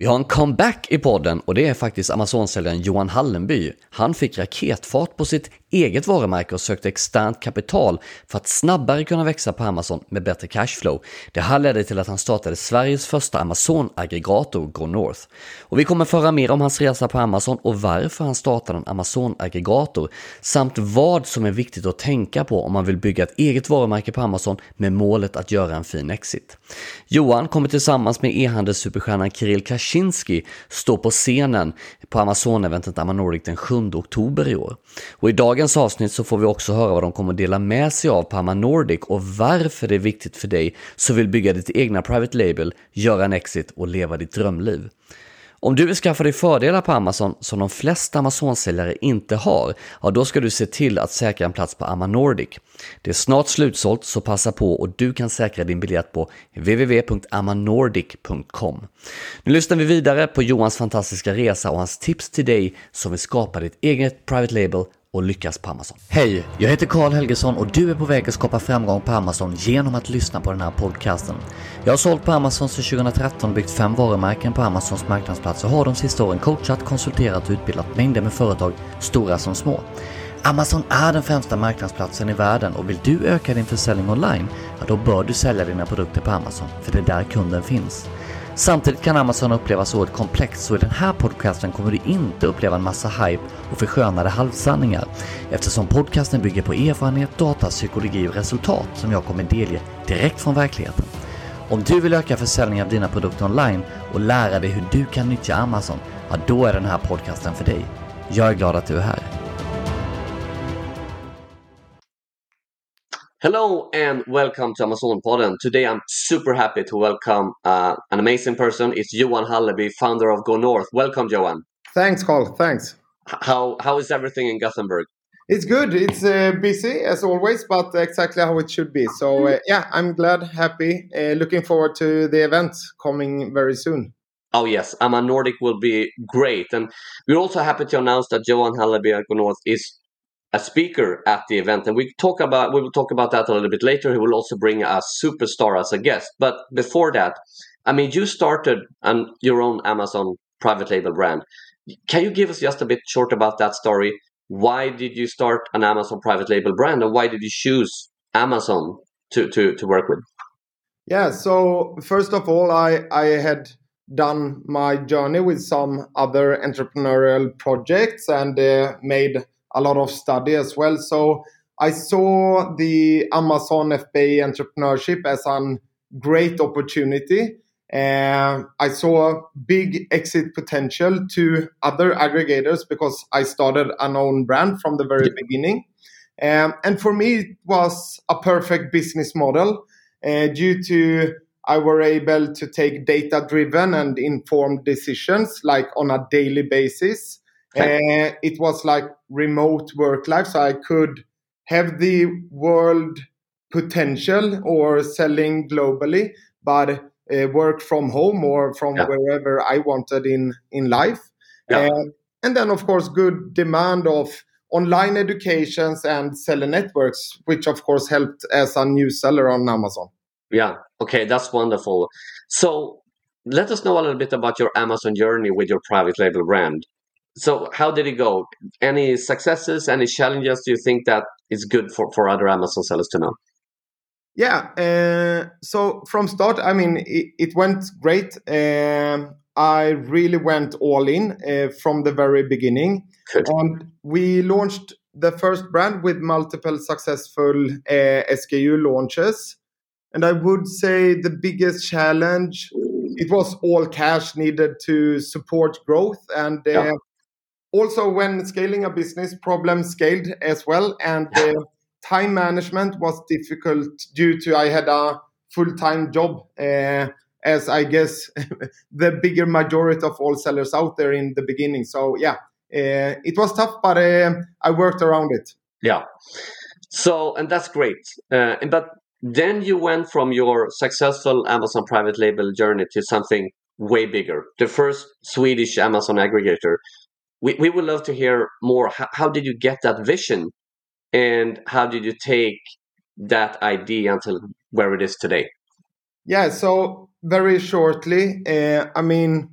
Vi har en comeback i podden och det är faktiskt Amazon-säljaren Johan Hallenby. Han fick raketfart på sitt eget varumärke och sökte externt kapital för att snabbare kunna växa på Amazon med bättre cashflow. Det här ledde till att han startade Sveriges första Amazon-aggregator, Go North. Och vi kommer föra mer om hans resa på Amazon och varför han startade en Amazon-aggregator samt vad som är viktigt att tänka på om man vill bygga ett eget varumärke på Amazon med målet att göra en fin exit. Johan kommer tillsammans med e-handelssuperstjärnan Kirill Kaczynski stå på scenen på Amazon-eventet Amanoric den 7 oktober i år. Och i dagens avsnitt så får vi också höra vad de kommer dela med sig av på Amanordic och varför det är viktigt för dig som vill bygga ditt egna private label, göra en exit och leva ditt drömliv. Om du vill skaffa dig fördelar på Amazon som de flesta Amazon-säljare inte har, ja då ska du se till att säkra en plats på Amanordic. Det är snart slutsålt så passa på och du kan säkra din biljett på www.amanordic.com. Nu lyssnar vi vidare på Johans fantastiska resa och hans tips till dig som vill skapa ditt eget private label och lyckas på Amazon. Hej, jag heter Karl Helgesson och du är på väg att skapa framgång på Amazon genom att lyssna på den här podcasten. Jag har sålt på Amazon sedan 2013 byggt fem varumärken på Amazons marknadsplats och har de sista åren coachat, konsulterat och utbildat mängder med företag, stora som små. Amazon är den främsta marknadsplatsen i världen och vill du öka din försäljning online, ja då bör du sälja dina produkter på Amazon, för det är där kunden finns. Samtidigt kan Amazon upplevas oerhört komplext så i den här podcasten kommer du inte uppleva en massa hype och förskönade halvsanningar eftersom podcasten bygger på erfarenhet, data, psykologi och resultat som jag kommer delge direkt från verkligheten. Om du vill öka försäljningen av dina produkter online och lära dig hur du kan nyttja Amazon, ja då är den här podcasten för dig. Jag är glad att du är här. Hello and welcome to Amazon Podden. Today I'm super happy to welcome uh, an amazing person. It's Johan Halleby, founder of Go North. Welcome, Johan. Thanks, Carl. Thanks. How how is everything in Gothenburg? It's good. It's uh, busy as always, but exactly how it should be. So uh, yeah, I'm glad, happy, uh, looking forward to the event coming very soon. Oh yes, AMA Nordic will be great, and we're also happy to announce that Johan Halleby at Go North is a speaker at the event, and we talk about we will talk about that a little bit later. He will also bring a superstar as a guest. But before that, I mean, you started an, your own Amazon private label brand. Can you give us just a bit short about that story? Why did you start an Amazon private label brand, and why did you choose Amazon to to to work with? Yeah. So first of all, I I had done my journey with some other entrepreneurial projects and uh, made a lot of study as well. So I saw the Amazon FBA entrepreneurship as a great opportunity. Uh, I saw a big exit potential to other aggregators because I started an own brand from the very beginning. Um, and for me, it was a perfect business model uh, due to I were able to take data driven and informed decisions like on a daily basis. Uh, it was like remote work life, so I could have the world potential or selling globally, but uh, work from home or from yeah. wherever I wanted in in life. Yeah. Uh, and then, of course, good demand of online educations and seller networks, which of course helped as a new seller on Amazon. Yeah. Okay, that's wonderful. So let us know a little bit about your Amazon journey with your private label brand so how did it go? Any successes any challenges do you think that is good for, for other amazon sellers to know? Yeah uh, so from start i mean it, it went great. Um, i really went all in uh, from the very beginning. Good. and we launched the first brand with multiple successful uh, sku launches. And i would say the biggest challenge it was all cash needed to support growth and uh, yeah also when scaling a business problems scaled as well and the time management was difficult due to i had a full-time job uh, as i guess the bigger majority of all sellers out there in the beginning. So yeah uh, it was tough but uh, i worked around it. Yeah. So and that's great. Uh, but then you went from your successful amazon private label journey to something way bigger. The first swedish amazon aggregator we, we would love to hear more. How, how did you get that vision? And how did you take that idea until where it is today? Yeah, so very shortly, uh, I mean,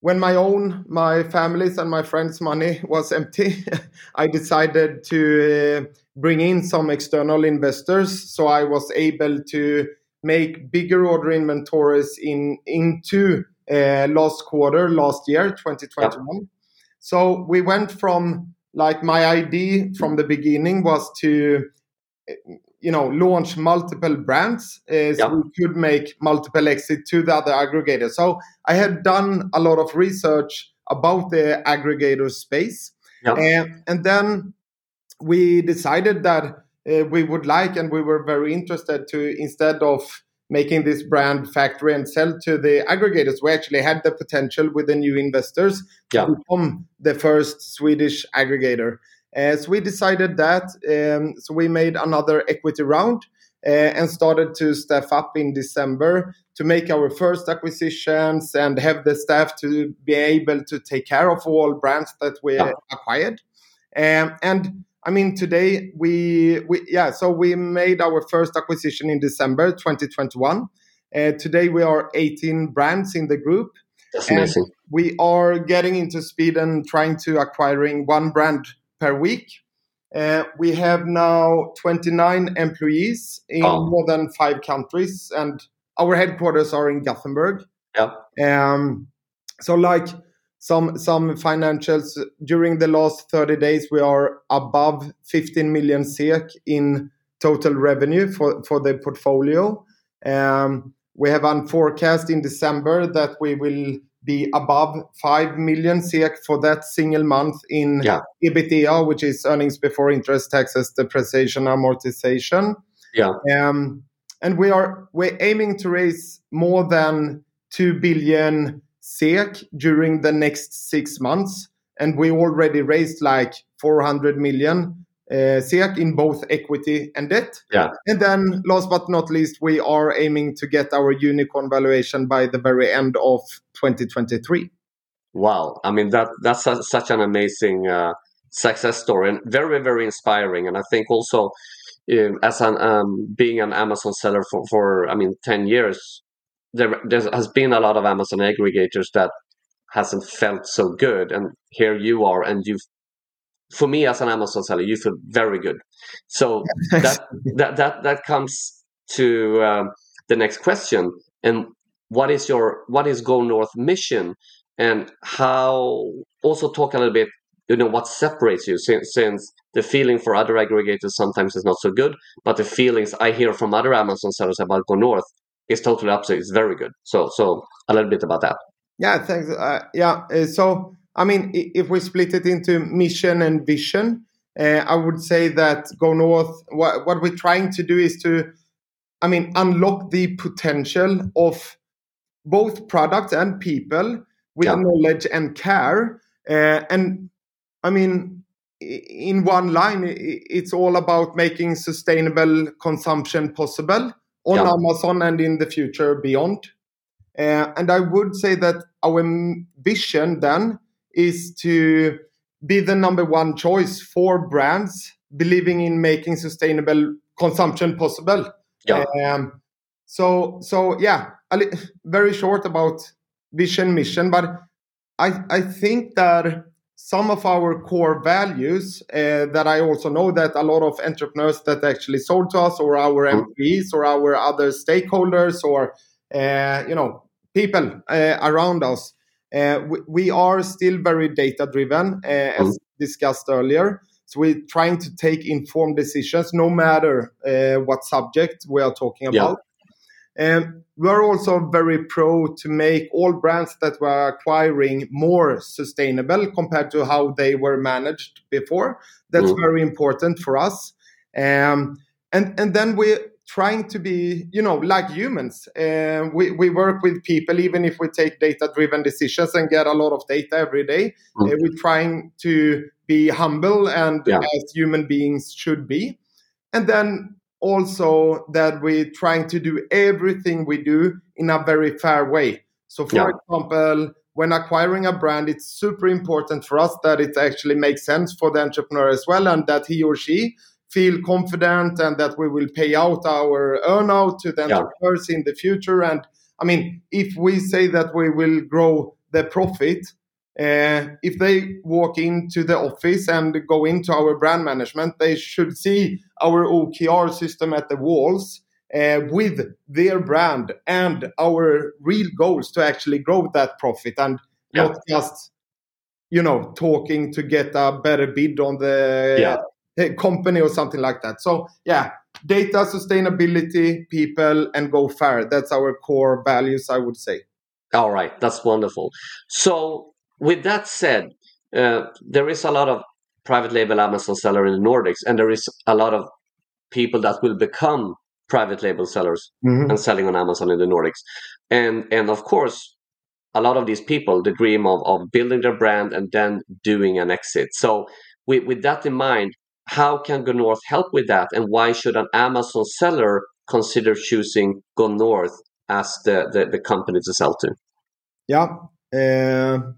when my own, my family's, and my friends' money was empty, I decided to uh, bring in some external investors. So I was able to make bigger order inventories in into last quarter last year, 2021. Yep. So we went from like my idea from the beginning was to you know launch multiple brands uh, so we could make multiple exit to the other aggregators so i had done a lot of research about the aggregator space uh, and then we decided that uh, we would like and we were very interested to instead of making this brand factory and sell to the aggregators we actually had the potential with the new investors to become the first swedish aggregator uh, so we decided that. Um, so we made another equity round uh, and started to staff up in December to make our first acquisitions and have the staff to be able to take care of all brands that we yeah. acquired. Um, and I mean, today we, we yeah, so we made our first acquisition in December 2021. Uh, today we are 18 brands in the group. That's amazing. We are getting into speed and trying to acquiring one brand per week. Uh, we have now 29 employees in oh. more than five countries, and our headquarters are in Gothenburg. Yeah. Um, so, like some some financials during the last 30 days, we are above 15 million SEK in total revenue for for the portfolio. Um, we have on forecast in December that we will be above 5 million SEK for that single month in. EBITDA, which is earnings before interest, taxes, depreciation, amortization. Yeah. Um, and we are we're aiming to raise more than 2 billion SEK during the next six months. And we already raised like 400 million uh, SEK in both equity and debt. Yeah. And then, last but not least, we are aiming to get our unicorn valuation by the very end of 2023. Wow, I mean that that's a, such an amazing uh, success story and very very inspiring. And I think also um, as an um, being an Amazon seller for, for I mean ten years, there there has been a lot of Amazon aggregators that hasn't felt so good, and here you are, and you've for me as an Amazon seller, you feel very good. So that that that that comes to um, the next question. And what is your what is Go North mission, and how also talk a little bit. You know what separates you since, since the feeling for other aggregators sometimes is not so good, but the feelings I hear from other Amazon sellers about Go North is totally opposite. It's very good. So so a little bit about that. Yeah, thanks. Uh, yeah, uh, so I mean, if we split it into mission and vision, uh, I would say that Go North, what, what we're trying to do is to, I mean, unlock the potential of both products and people with yeah. knowledge and care. Uh, and I mean, in one line, it's all about making sustainable consumption possible on yeah. Amazon and in the future beyond. Uh, and I would say that our vision then is to be the number one choice for brands believing in making sustainable consumption possible. Yeah. Um, so so yeah, li- very short about vision mission, but I I think that some of our core values uh, that I also know that a lot of entrepreneurs that actually sold to us, or our mm-hmm. employees, or our other stakeholders, or uh, you know people uh, around us uh, we, we, are still very data driven, uh, as mm. discussed earlier. So we're trying to take informed decisions, no matter uh, what subject we are talking about. Yeah. Um, we're also very pro to make all brands that we're acquiring more sustainable compared to how they were managed before. That's mm. very important for us. Um, and and then we trying to be you know like humans uh, we, we work with people even if we take data driven decisions and get a lot of data every day mm. uh, we're trying to be humble and yeah. as human beings should be and then also that we're trying to do everything we do in a very fair way. So for yeah. example when acquiring a brand it's super important for us that it actually makes sense for the entrepreneur as well and that he or she feel confident and that we will pay out our earnout to the entrepreneurs in the future. And I mean, if we say that we will grow the profit, uh, if they walk into the office and go into our brand management, they should see our OKR system at the walls uh, with their brand and our real goals to actually grow that profit and yeah. not just you know talking to get a better bid on the yeah. company or something like that. So yeah data sustainability people and go fair that's our core values i would say. All right. That's wonderful. So with that said uh, there is a lot of private label amazon seller in the nordics and there is a lot of people that will become private label sellers mm-hmm. and selling on amazon in the nordics and and of course a lot of these people the dream of, of building their brand and then doing an exit. So with, with that in mind, how can Go North help with that? And why should an Amazon seller consider choosing Go North as the, the, the company to sell to? Yeah,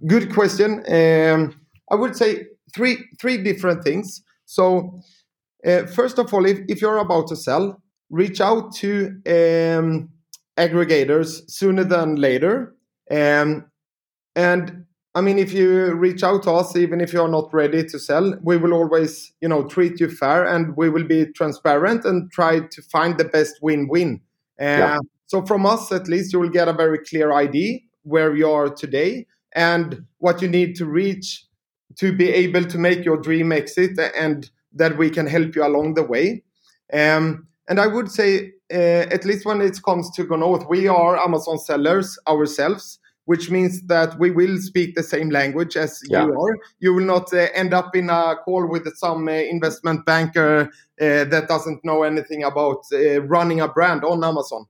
good question. Um, I would say three three different things. So uh, first of all, if, if you're about to sell, reach out to um, aggregators sooner than later um, and I mean, if you reach out to us, even if you're not ready to sell, we will always, you know, treat you fair and we will be transparent and try to find the best win-win. Uh, yeah. So from us, at least, you will get a very clear idea where you are today and what you need to reach to be able to make your dream exit and that we can help you along the way. Um, and I would say, uh, at least when it comes to Go North, we are Amazon sellers ourselves, which means that we will speak the same language as yeah. you are. You will not uh, end up in a call with some uh, investment banker uh, that doesn't know anything about uh, running a brand on Amazon.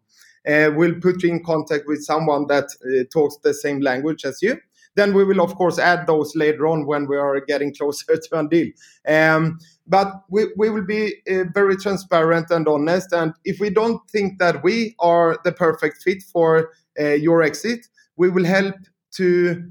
Uh, we'll put you in contact with someone that talks the same language as you then we will of course add those later on when we are getting closer to a deal. Um, but we, we will be uh, very transparent and honest. And if we don't think that we are the perfect fit for uh, your exit, we will help to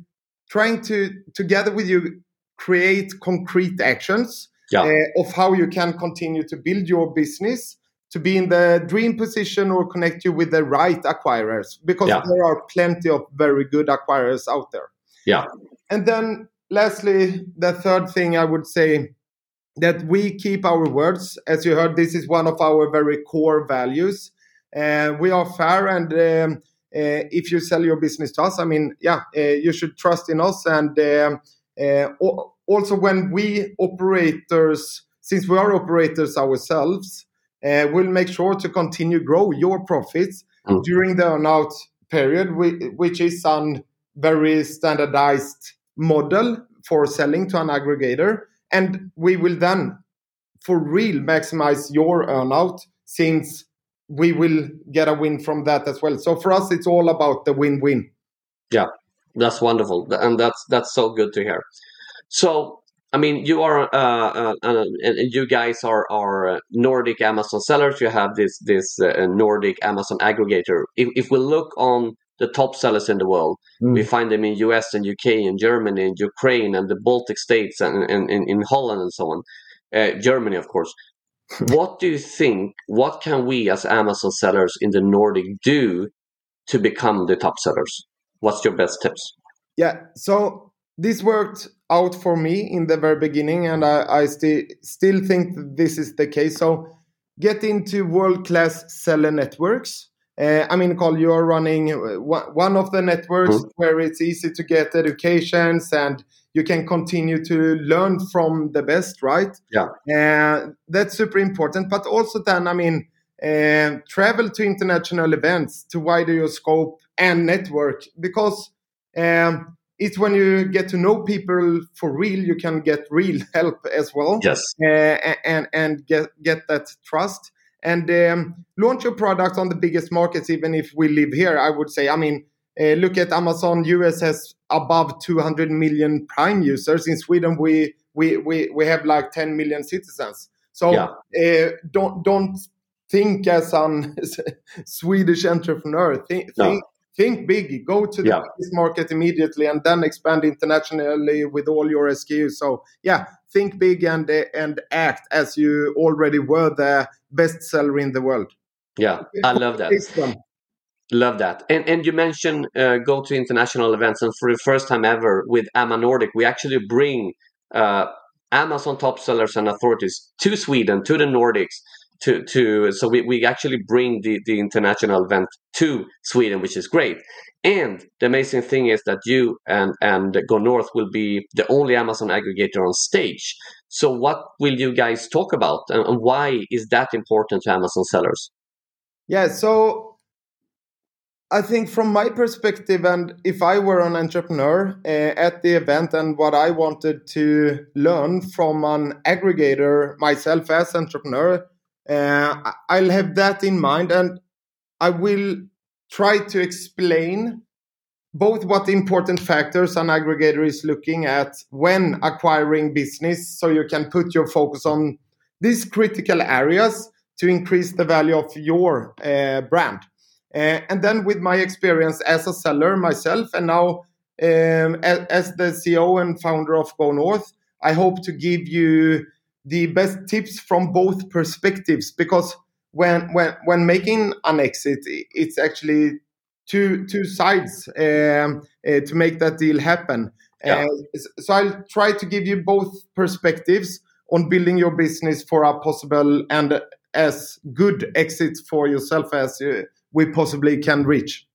trying to together with you create concrete actions yeah. uh, of how you can continue to build your business to be in the dream position or connect you with the right acquirers because yeah. there are plenty of very good acquirers out there yeah. And then lastly, the third thing I would say that we keep our words. As you heard, this is one of our very core values. Uh, we are fair, and um, uh, if you sell your business to us, I mean, yeah, uh, you should trust in us. And um, uh, also, when we operators, since we are operators ourselves, uh, we'll make sure to continue grow your profits mm. during the earnout period, which is on very standardized model for selling to an aggregator. And we will then, for real, maximize your earnout since we will get a win from that as well. So for us, it's all about the win win. Yeah, that's wonderful. And that's, that's so good to hear. So, I mean, you are, uh, uh, uh and you guys are, are Nordic Amazon sellers. You have this, this uh, Nordic Amazon aggregator. If, if we look on the top sellers in the world. Mm. We find them in US and UK and Germany and Ukraine and the Baltic states and, and, and in Holland and so on. Uh, Germany, of course. what do you think? What can we as Amazon sellers in the Nordic do to become the top sellers? What's your best tips? Yeah, so this worked out for me in the very beginning, and I, I still still think this is the case. So get into world class seller networks uh, I mean, Carl, you are running uh, one of the networks mm-hmm. where it's easy to get educations and you can continue to learn from the best, right? Yeah. Uh, that's super important. But also, then, I mean, uh, travel to international events to widen your scope and network because um, it's when you get to know people for real, you can get real help as well. Yes. Uh, and and get get that trust and um, launch your product on the biggest markets, even if we live here. I would say, I mean, uh, look at Amazon. US has above 200 million Prime users. In Sweden, we we we, we have like 10 million citizens. So yeah. uh, don't don't think as a Swedish entrepreneur. Think, no. think think big, go to the yeah. market immediately, and then expand internationally with all your SKUs. So yeah, think big and and act as you already were the best seller in the world. Yeah, I love that. Love that. And and you mentioned uh, go to international events, and for the first time ever with AMA Nordic, we actually bring uh, Amazon top sellers and authorities to Sweden, to the Nordics, to to so we, we actually bring the the international event to Sweden, which is great. And the amazing thing is that you and and Go North will be the only Amazon aggregator on stage. So what will you guys talk about, and, why is that important to Amazon sellers? Yeah, so I think from my perspective, and if I were an entrepreneur uh, at the event, and what I wanted to learn from an aggregator myself as entrepreneur, uh, I'll have that in mind, and I will try to explain both what important factors an aggregator is looking at when acquiring business, so you can put your focus on these critical areas to increase the value of your uh, brand. Uh, and then with my experience as a seller myself, and now um, as, as, the CEO and founder of Go North, I hope to give you the best tips from both perspectives because when when when making an exit, it's actually two two sides um, uh, to make that deal happen. Yeah. Uh, so I'll try to give you both perspectives on building your business for a possible and as good exit for yourself as we possibly can reach.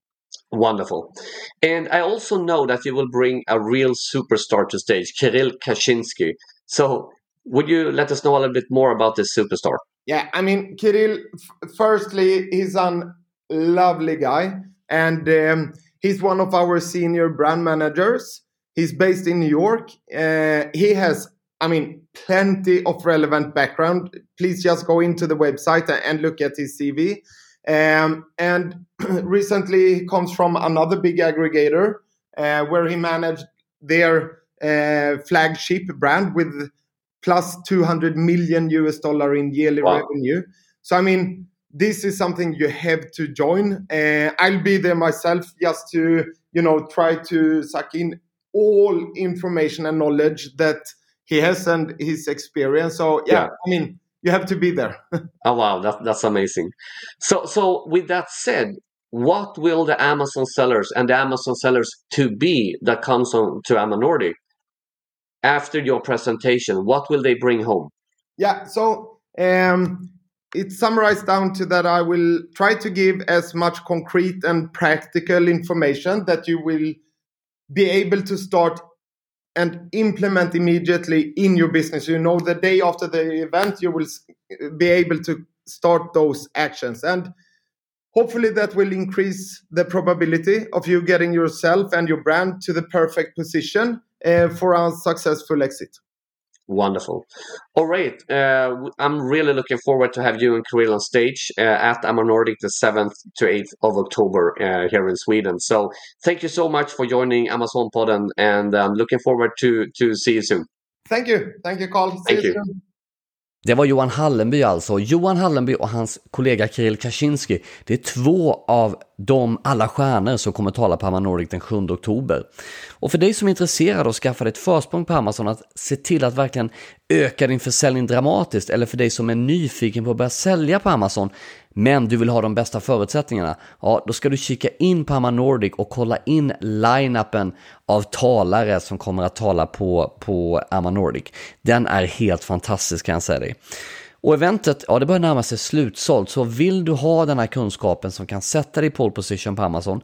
Wonderful. And I also know that you will bring a real superstar to stage, Kirill Kaczynski. So, would you let us know a little bit more about this superstar? Yeah, I mean, Kirill, firstly, he's a lovely guy, and um, he's one of our senior brand managers. He's based in New York. Uh, he has, I mean, plenty of relevant background. Please just go into the website and look at his CV. Um, and recently, he comes from another big aggregator uh, where he managed their uh, flagship brand with 200 million US dollar in yearly wow. revenue. So, I mean, this is something you have to join. Uh, I'll be there myself just to, you know, try to suck in all information and knowledge that he has and his experience. So, yeah. yeah. I mean, you have to be there. oh wow, that, that's amazing. So so with that said, what will the Amazon sellers and the Amazon sellers to be that comes on to Amazon Nordic after your presentation? What will they bring home? Yeah, so um, it's summarized down to that I will try to give as much concrete and practical information that you will be able to start and implement immediately in your business. You know, the day after the event, you will be able to start those actions. And hopefully, that will increase the probability of you getting yourself and your brand to the perfect position for a successful exit. Wonderful. All right. Uh, I'm really looking forward to have you and Kirill on stage uh, at AMA Nordic the 7th to 8th of October uh, here in Sweden. So thank you so much for joining Amazon Pod and, and I'm looking forward to, to see you soon. Thank you. Thank you, Carl. See thank you. Soon. Det var Johan Hallenby alltså. Johan Hallenby och hans kollega Kirill Kaczynski, det är två av de alla stjärnor som kommer tala på Amazon Nordic den 7 oktober. Och för dig som är intresserad och skaffar skaffa dig ett försprång på Amazon, att se till att verkligen öka din försäljning dramatiskt, eller för dig som är nyfiken på att börja sälja på Amazon, men du vill ha de bästa förutsättningarna, ja då ska du kika in på Amazon Nordic och kolla in line-upen av talare som kommer att tala på, på Amazon Nordic. Den är helt fantastisk kan jag säga dig. Och eventet, ja det börjar närma sig slutsålt, så vill du ha den här kunskapen som kan sätta dig i pole position på Amazon,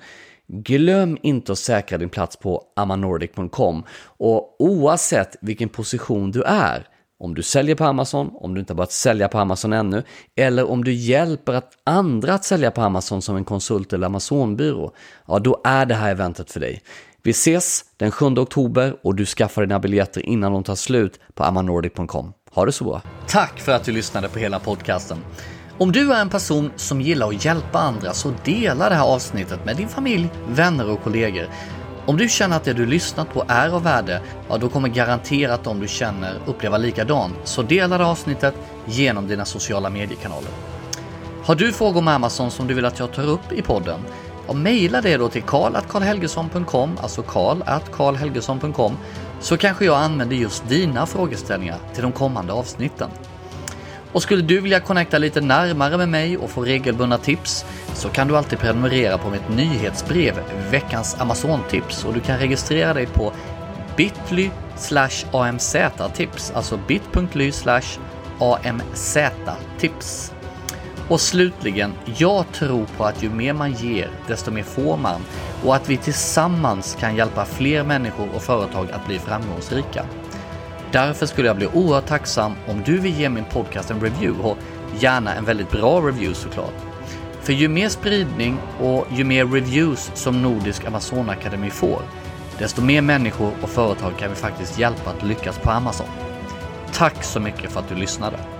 Glöm inte att säkra din plats på amanordic.com och oavsett vilken position du är, om du säljer på Amazon, om du inte har börjat sälja på Amazon ännu, eller om du hjälper att andra att sälja på Amazon som en konsult eller Amazonbyrå, ja då är det här eventet för dig. Vi ses den 7 oktober och du skaffar dina biljetter innan de tar slut på amanordic.com. Ha det så bra! Tack för att du lyssnade på hela podcasten. Om du är en person som gillar att hjälpa andra så dela det här avsnittet med din familj, vänner och kollegor. Om du känner att det du lyssnat på är av värde, ja då kommer garanterat de du känner uppleva likadant. Så dela det avsnittet genom dina sociala mediekanaler. Har du frågor om Amazon som du vill att jag tar upp i podden? Ja, mejla det då till karl.karlhelgesson.com, alltså karl.karlhelgesson.com, så kanske jag använder just dina frågeställningar till de kommande avsnitten. Och skulle du vilja connecta lite närmare med mig och få regelbundna tips så kan du alltid prenumerera på mitt nyhetsbrev Veckans Amazon-tips och du kan registrera dig på bit.ly amz-tips, alltså bit.ly amz-tips. Och slutligen, jag tror på att ju mer man ger, desto mer får man och att vi tillsammans kan hjälpa fler människor och företag att bli framgångsrika. Därför skulle jag bli oerhört tacksam om du vill ge min podcast en review och gärna en väldigt bra review såklart. För ju mer spridning och ju mer reviews som Nordisk Amazonakademi får, desto mer människor och företag kan vi faktiskt hjälpa att lyckas på Amazon. Tack så mycket för att du lyssnade!